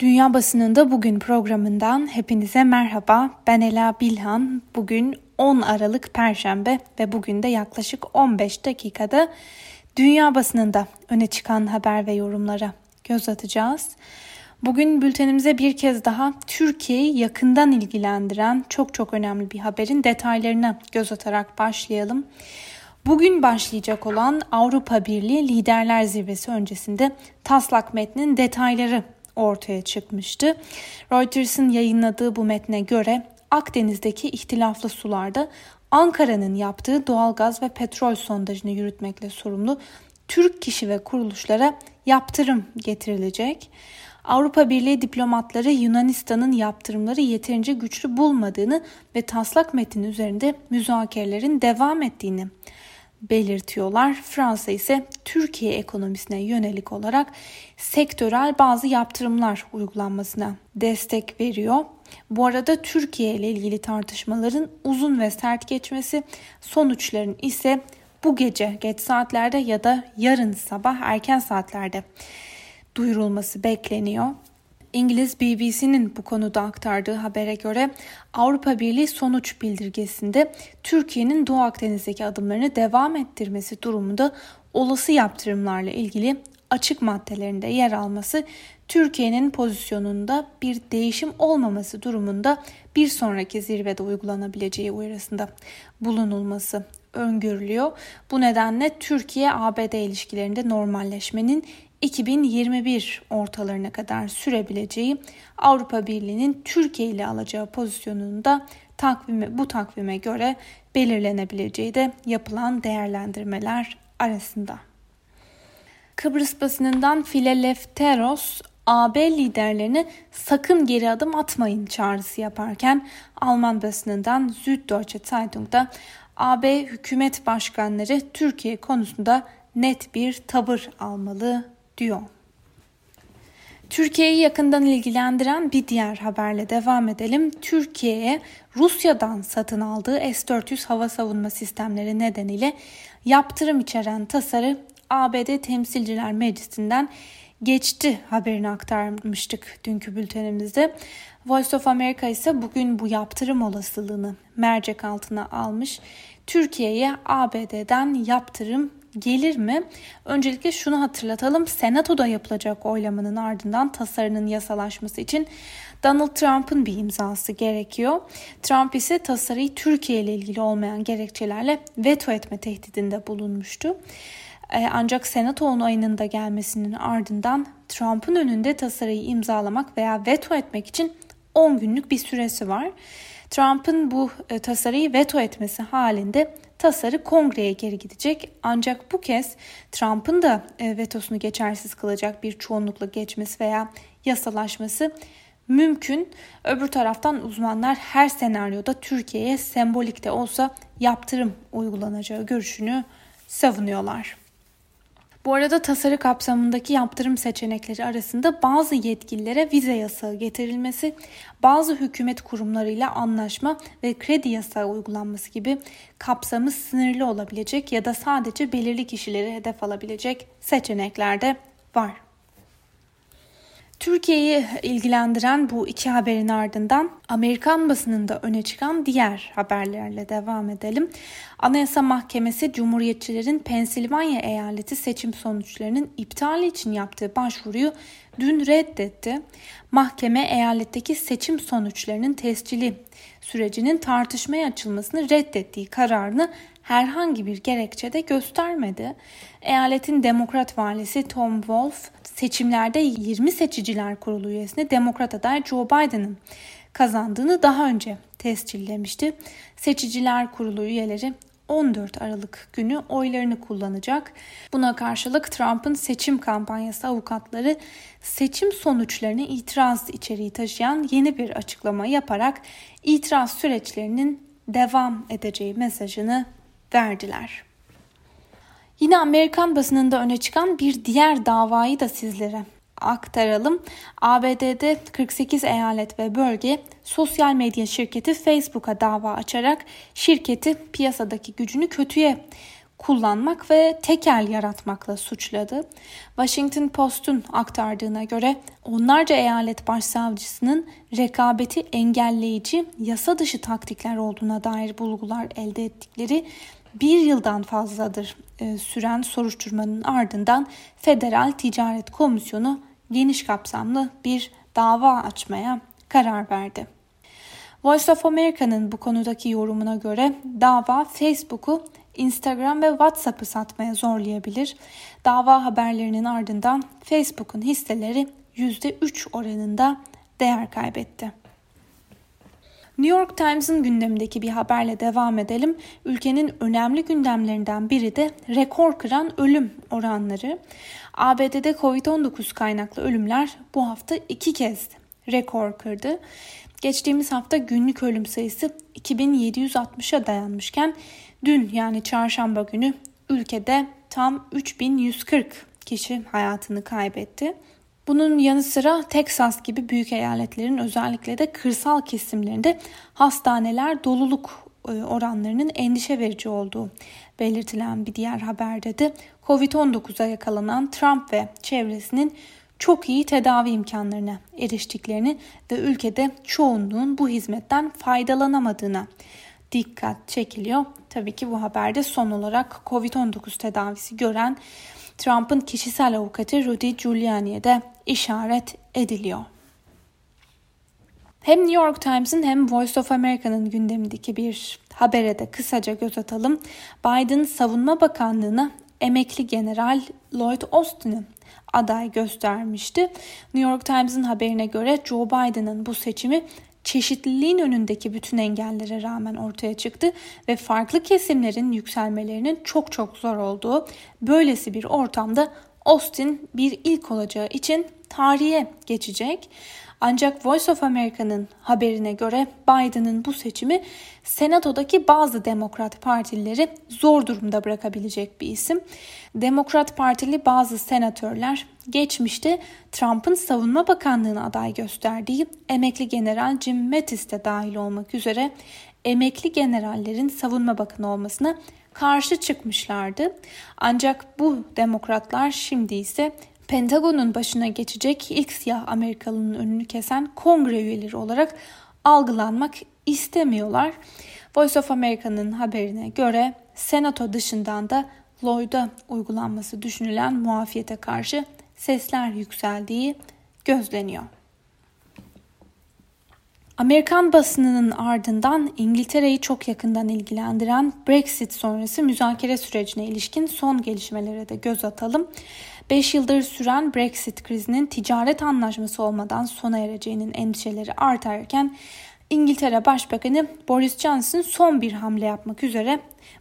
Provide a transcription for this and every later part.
Dünya Basınında Bugün programından hepinize merhaba. Ben Ela Bilhan. Bugün 10 Aralık Perşembe ve bugün de yaklaşık 15 dakikada dünya basınında öne çıkan haber ve yorumlara göz atacağız. Bugün bültenimize bir kez daha Türkiye'yi yakından ilgilendiren çok çok önemli bir haberin detaylarına göz atarak başlayalım. Bugün başlayacak olan Avrupa Birliği Liderler Zirvesi öncesinde taslak metnin detayları ortaya çıkmıştı. Reuters'ın yayınladığı bu metne göre Akdeniz'deki ihtilaflı sularda Ankara'nın yaptığı doğalgaz ve petrol sondajını yürütmekle sorumlu Türk kişi ve kuruluşlara yaptırım getirilecek. Avrupa Birliği diplomatları Yunanistan'ın yaptırımları yeterince güçlü bulmadığını ve taslak metin üzerinde müzakerelerin devam ettiğini belirtiyorlar. Fransa ise Türkiye ekonomisine yönelik olarak sektörel bazı yaptırımlar uygulanmasına destek veriyor. Bu arada Türkiye ile ilgili tartışmaların uzun ve sert geçmesi, sonuçların ise bu gece geç saatlerde ya da yarın sabah erken saatlerde duyurulması bekleniyor. İngiliz BBC'nin bu konuda aktardığı habere göre Avrupa Birliği sonuç bildirgesinde Türkiye'nin Doğu Akdeniz'deki adımlarını devam ettirmesi durumunda olası yaptırımlarla ilgili açık maddelerinde yer alması Türkiye'nin pozisyonunda bir değişim olmaması durumunda bir sonraki zirvede uygulanabileceği uyarısında bulunulması öngörülüyor. Bu nedenle Türkiye-ABD ilişkilerinde normalleşmenin 2021 ortalarına kadar sürebileceği Avrupa Birliği'nin Türkiye ile alacağı pozisyonunda takvime, bu takvime göre belirlenebileceği de yapılan değerlendirmeler arasında. Kıbrıs basınından Filelefteros AB liderlerine sakın geri adım atmayın çağrısı yaparken Alman basınından Süddeutsche Zeitung'da AB hükümet başkanları Türkiye konusunda net bir tavır almalı diyor. Türkiye'yi yakından ilgilendiren bir diğer haberle devam edelim. Türkiye'ye Rusya'dan satın aldığı S-400 hava savunma sistemleri nedeniyle yaptırım içeren tasarı ABD Temsilciler Meclisi'nden geçti haberini aktarmıştık dünkü bültenimizde. Voice of America ise bugün bu yaptırım olasılığını mercek altına almış. Türkiye'ye ABD'den yaptırım gelir mi? Öncelikle şunu hatırlatalım. Senatoda yapılacak oylamanın ardından tasarının yasalaşması için Donald Trump'ın bir imzası gerekiyor. Trump ise tasarıyı Türkiye ile ilgili olmayan gerekçelerle veto etme tehdidinde bulunmuştu. Ee, ancak Senato onayının da gelmesinin ardından Trump'ın önünde tasarıyı imzalamak veya veto etmek için 10 günlük bir süresi var. Trump'ın bu e, tasarıyı veto etmesi halinde tasarı kongreye geri gidecek. Ancak bu kez Trump'ın da e, vetosunu geçersiz kılacak bir çoğunlukla geçmesi veya yasalaşması mümkün. Öbür taraftan uzmanlar her senaryoda Türkiye'ye sembolik de olsa yaptırım uygulanacağı görüşünü savunuyorlar. Bu arada tasarı kapsamındaki yaptırım seçenekleri arasında bazı yetkililere vize yasağı getirilmesi, bazı hükümet kurumlarıyla anlaşma ve kredi yasağı uygulanması gibi kapsamı sınırlı olabilecek ya da sadece belirli kişileri hedef alabilecek seçenekler de var. Türkiye'yi ilgilendiren bu iki haberin ardından Amerikan basınında öne çıkan diğer haberlerle devam edelim. Anayasa Mahkemesi Cumhuriyetçilerin Pensilvanya eyaleti seçim sonuçlarının iptali için yaptığı başvuruyu dün reddetti. Mahkeme eyaletteki seçim sonuçlarının tescili sürecinin tartışmaya açılmasını reddettiği kararını herhangi bir gerekçede göstermedi. Eyaletin demokrat valisi Tom Wolf seçimlerde 20 seçiciler kurulu üyesine demokrat aday Joe Biden'ın kazandığını daha önce tescillemişti. Seçiciler kurulu üyeleri 14 Aralık günü oylarını kullanacak. Buna karşılık Trump'ın seçim kampanyası avukatları seçim sonuçlarını itiraz içeriği taşıyan yeni bir açıklama yaparak itiraz süreçlerinin devam edeceği mesajını verdiler. Yine Amerikan basınında öne çıkan bir diğer davayı da sizlere aktaralım. ABD'de 48 eyalet ve bölge sosyal medya şirketi Facebook'a dava açarak şirketi piyasadaki gücünü kötüye kullanmak ve tekel yaratmakla suçladı. Washington Post'un aktardığına göre onlarca eyalet başsavcısının rekabeti engelleyici yasa dışı taktikler olduğuna dair bulgular elde ettikleri bir yıldan fazladır e, süren soruşturmanın ardından Federal Ticaret Komisyonu geniş kapsamlı bir dava açmaya karar verdi. Voice of America'nın bu konudaki yorumuna göre dava Facebook'u Instagram ve WhatsApp'ı satmaya zorlayabilir. Dava haberlerinin ardından Facebook'un hisseleri %3 oranında değer kaybetti. New York Times'ın gündemindeki bir haberle devam edelim. Ülkenin önemli gündemlerinden biri de rekor kıran ölüm oranları. ABD'de Covid-19 kaynaklı ölümler bu hafta iki kez rekor kırdı. Geçtiğimiz hafta günlük ölüm sayısı 2760'a dayanmışken dün yani çarşamba günü ülkede tam 3140 kişi hayatını kaybetti. Bunun yanı sıra Texas gibi büyük eyaletlerin özellikle de kırsal kesimlerinde hastaneler doluluk e, oranlarının endişe verici olduğu belirtilen bir diğer haberde de Covid-19'a yakalanan Trump ve çevresinin çok iyi tedavi imkanlarına eriştiklerini ve ülkede çoğunluğun bu hizmetten faydalanamadığına dikkat çekiliyor. Tabii ki bu haberde son olarak Covid-19 tedavisi gören Trump'ın kişisel avukatı Rudy Giuliani'ye de işaret ediliyor. Hem New York Times'ın hem Voice of America'nın gündemindeki bir habere de kısaca göz atalım. Biden Savunma Bakanlığı'na emekli General Lloyd Austin'ı aday göstermişti. New York Times'ın haberine göre Joe Biden'ın bu seçimi çeşitliliğin önündeki bütün engellere rağmen ortaya çıktı ve farklı kesimlerin yükselmelerinin çok çok zor olduğu böylesi bir ortamda Austin bir ilk olacağı için tarihe geçecek. Ancak Voice of America'nın haberine göre Biden'ın bu seçimi Senato'daki bazı Demokrat Partilileri zor durumda bırakabilecek bir isim. Demokrat Partili bazı senatörler geçmişte Trump'ın Savunma Bakanlığı'na aday gösterdiği emekli general Jim Mattis de dahil olmak üzere emekli generallerin savunma bakanı olmasına karşı çıkmışlardı. Ancak bu demokratlar şimdi ise Pentagon'un başına geçecek ilk siyah Amerikalının önünü kesen kongre üyeleri olarak algılanmak istemiyorlar. Voice of America'nın haberine göre senato dışından da Lloyd'a uygulanması düşünülen muafiyete karşı sesler yükseldiği gözleniyor. Amerikan basınının ardından İngiltere'yi çok yakından ilgilendiren Brexit sonrası müzakere sürecine ilişkin son gelişmelere de göz atalım. 5 yıldır süren Brexit krizinin ticaret anlaşması olmadan sona ereceğinin endişeleri artarken İngiltere Başbakanı Boris Johnson son bir hamle yapmak üzere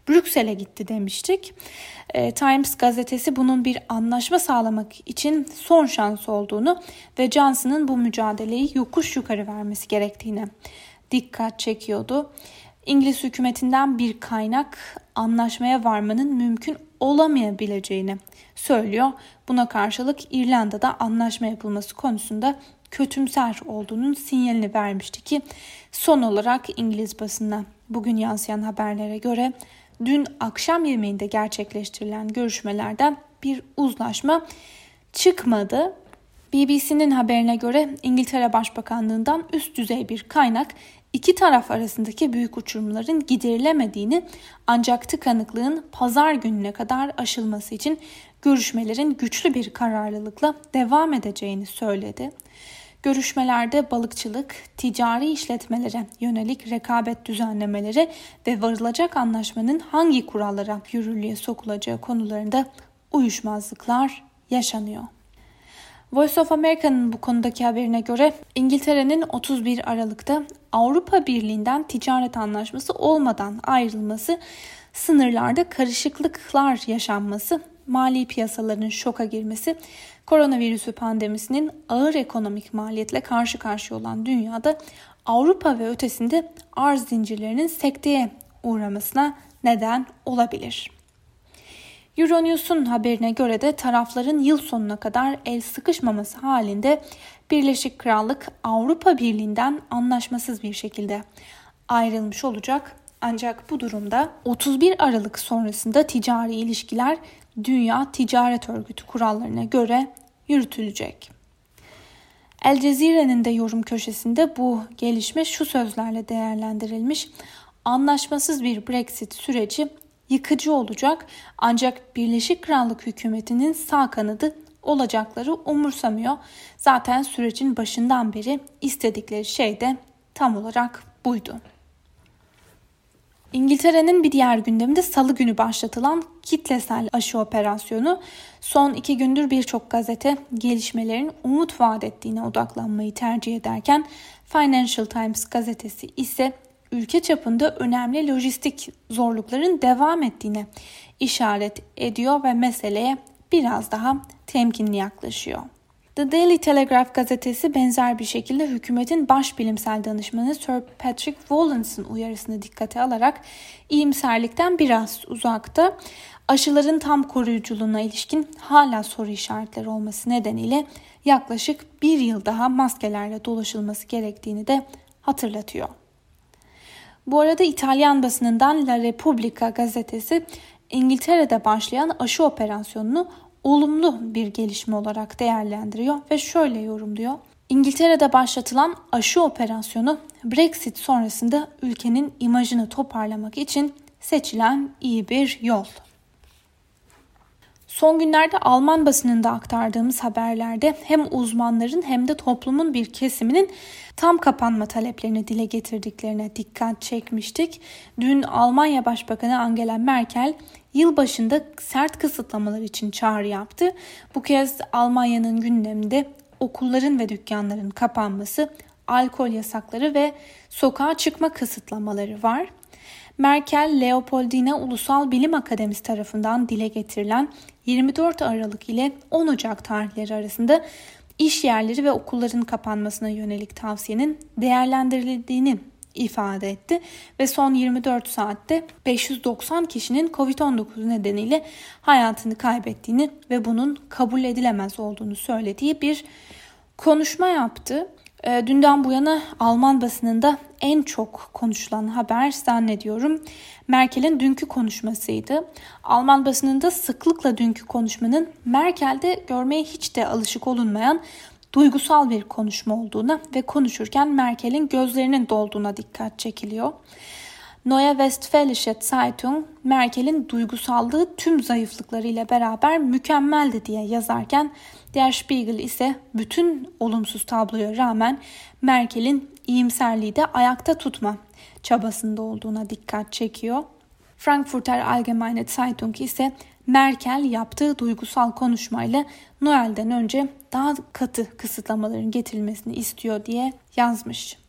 Brüksel'e gitti demiştik. E, Times gazetesi bunun bir anlaşma sağlamak için son şans olduğunu ve Johnson'ın bu mücadeleyi yokuş yukarı vermesi gerektiğini dikkat çekiyordu. İngiliz hükümetinden bir kaynak anlaşmaya varmanın mümkün olamayabileceğini söylüyor. Buna karşılık İrlanda'da anlaşma yapılması konusunda kötümser olduğunun sinyalini vermişti ki son olarak İngiliz basına bugün yansıyan haberlere göre dün akşam yemeğinde gerçekleştirilen görüşmelerden bir uzlaşma çıkmadı. BBC'nin haberine göre İngiltere Başbakanlığından üst düzey bir kaynak iki taraf arasındaki büyük uçurumların giderilemediğini ancak tıkanıklığın pazar gününe kadar aşılması için görüşmelerin güçlü bir kararlılıkla devam edeceğini söyledi. Görüşmelerde balıkçılık, ticari işletmelere yönelik rekabet düzenlemeleri ve varılacak anlaşmanın hangi kurallara yürürlüğe sokulacağı konularında uyuşmazlıklar yaşanıyor. Voice of America'nın bu konudaki haberine göre İngiltere'nin 31 Aralık'ta Avrupa Birliği'nden ticaret anlaşması olmadan ayrılması, sınırlarda karışıklıklar yaşanması, mali piyasaların şoka girmesi, koronavirüsü pandemisinin ağır ekonomik maliyetle karşı karşıya olan dünyada Avrupa ve ötesinde arz zincirlerinin sekteye uğramasına neden olabilir. Euronews'un haberine göre de tarafların yıl sonuna kadar el sıkışmaması halinde Birleşik Krallık Avrupa Birliği'nden anlaşmasız bir şekilde ayrılmış olacak. Ancak bu durumda 31 Aralık sonrasında ticari ilişkiler Dünya Ticaret Örgütü kurallarına göre yürütülecek. El Cezire'nin de yorum köşesinde bu gelişme şu sözlerle değerlendirilmiş. Anlaşmasız bir Brexit süreci yıkıcı olacak ancak Birleşik Krallık hükümetinin sağ kanadı olacakları umursamıyor. Zaten sürecin başından beri istedikleri şey de tam olarak buydu. İngiltere'nin bir diğer gündeminde salı günü başlatılan kitlesel aşı operasyonu son iki gündür birçok gazete gelişmelerin umut vaat ettiğine odaklanmayı tercih ederken Financial Times gazetesi ise ülke çapında önemli lojistik zorlukların devam ettiğine işaret ediyor ve meseleye biraz daha temkinli yaklaşıyor. The Daily Telegraph gazetesi benzer bir şekilde hükümetin baş bilimsel danışmanı Sir Patrick Walens'ın uyarısını dikkate alarak iyimserlikten biraz uzakta aşıların tam koruyuculuğuna ilişkin hala soru işaretleri olması nedeniyle yaklaşık bir yıl daha maskelerle dolaşılması gerektiğini de hatırlatıyor. Bu arada İtalyan basınından La Repubblica gazetesi İngiltere'de başlayan aşı operasyonunu olumlu bir gelişme olarak değerlendiriyor ve şöyle yorumluyor. İngiltere'de başlatılan aşı operasyonu Brexit sonrasında ülkenin imajını toparlamak için seçilen iyi bir yol. Son günlerde Alman basınında aktardığımız haberlerde hem uzmanların hem de toplumun bir kesiminin tam kapanma taleplerini dile getirdiklerine dikkat çekmiştik. Dün Almanya Başbakanı Angela Merkel yılbaşında sert kısıtlamalar için çağrı yaptı. Bu kez Almanya'nın gündeminde okulların ve dükkanların kapanması, alkol yasakları ve sokağa çıkma kısıtlamaları var. Merkel, Leopoldina Ulusal Bilim Akademisi tarafından dile getirilen 24 Aralık ile 10 Ocak tarihleri arasında iş yerleri ve okulların kapanmasına yönelik tavsiyenin değerlendirildiğini ifade etti ve son 24 saatte 590 kişinin COVID-19 nedeniyle hayatını kaybettiğini ve bunun kabul edilemez olduğunu söylediği bir konuşma yaptı. Ee, dünden bu yana Alman basınında en çok konuşulan haber zannediyorum Merkel'in dünkü konuşmasıydı. Alman basınında sıklıkla dünkü konuşmanın Merkel'de görmeye hiç de alışık olunmayan duygusal bir konuşma olduğuna ve konuşurken Merkel'in gözlerinin dolduğuna dikkat çekiliyor. Neue Westfälische Zeitung Merkel'in duygusallığı tüm zayıflıklarıyla beraber mükemmeldi diye yazarken Der Spiegel ise bütün olumsuz tabloya rağmen Merkel'in iyimserliği de ayakta tutma çabasında olduğuna dikkat çekiyor. Frankfurter Allgemeine Zeitung ise Merkel yaptığı duygusal konuşmayla Noel'den önce daha katı kısıtlamaların getirilmesini istiyor diye yazmış.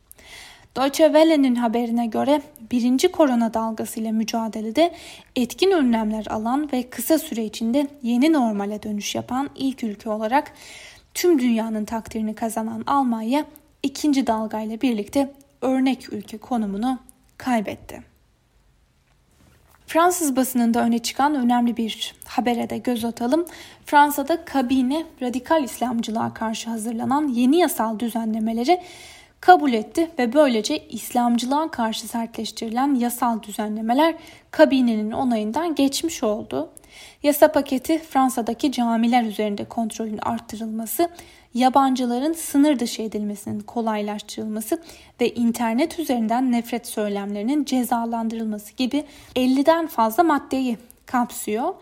Deutsche Welle'nin haberine göre birinci korona dalgası ile mücadelede etkin önlemler alan ve kısa süre içinde yeni normale dönüş yapan ilk ülke olarak tüm dünyanın takdirini kazanan Almanya ikinci dalgayla birlikte örnek ülke konumunu kaybetti. Fransız basınında öne çıkan önemli bir habere de göz atalım. Fransa'da kabine radikal İslamcılığa karşı hazırlanan yeni yasal düzenlemeleri kabul etti ve böylece İslamcılığa karşı sertleştirilen yasal düzenlemeler kabinenin onayından geçmiş oldu. Yasa paketi Fransa'daki camiler üzerinde kontrolün arttırılması, yabancıların sınır dışı edilmesinin kolaylaştırılması ve internet üzerinden nefret söylemlerinin cezalandırılması gibi 50'den fazla maddeyi kapsıyor.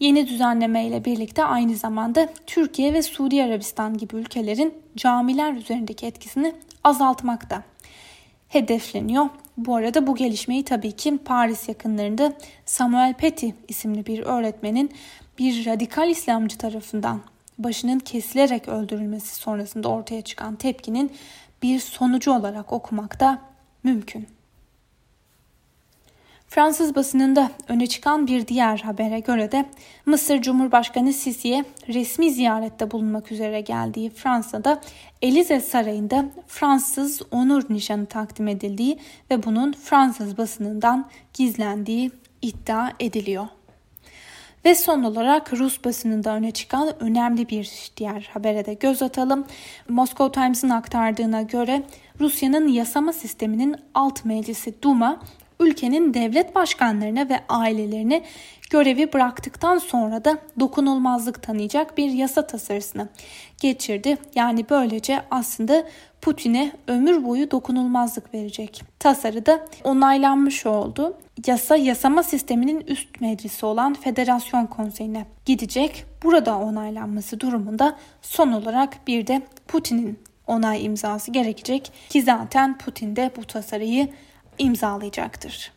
Yeni düzenleme ile birlikte aynı zamanda Türkiye ve Suudi Arabistan gibi ülkelerin camiler üzerindeki etkisini azaltmakta hedefleniyor. Bu arada bu gelişmeyi tabii ki Paris yakınlarında Samuel Paty isimli bir öğretmenin bir radikal İslamcı tarafından başının kesilerek öldürülmesi sonrasında ortaya çıkan tepkinin bir sonucu olarak okumak da mümkün. Fransız basınında öne çıkan bir diğer habere göre de Mısır Cumhurbaşkanı Sisi'ye resmi ziyarette bulunmak üzere geldiği Fransa'da Elize Sarayı'nda Fransız onur nişanı takdim edildiği ve bunun Fransız basınından gizlendiği iddia ediliyor. Ve son olarak Rus basınında öne çıkan önemli bir diğer habere de göz atalım. Moscow Times'ın aktardığına göre Rusya'nın yasama sisteminin alt meclisi Duma ülkenin devlet başkanlarına ve ailelerine görevi bıraktıktan sonra da dokunulmazlık tanıyacak bir yasa tasarısını geçirdi. Yani böylece aslında Putin'e ömür boyu dokunulmazlık verecek. Tasarıda onaylanmış oldu. Yasa yasama sisteminin üst meclisi olan Federasyon Konseyi'ne gidecek. Burada onaylanması durumunda son olarak bir de Putin'in onay imzası gerekecek ki zaten Putin de bu tasarıyı imzalayacaktır.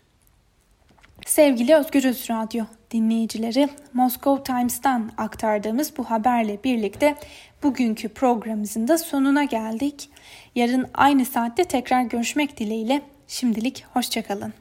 Sevgili Özgürüz Radyo dinleyicileri, Moscow Times'tan aktardığımız bu haberle birlikte bugünkü programımızın da sonuna geldik. Yarın aynı saatte tekrar görüşmek dileğiyle şimdilik hoşçakalın.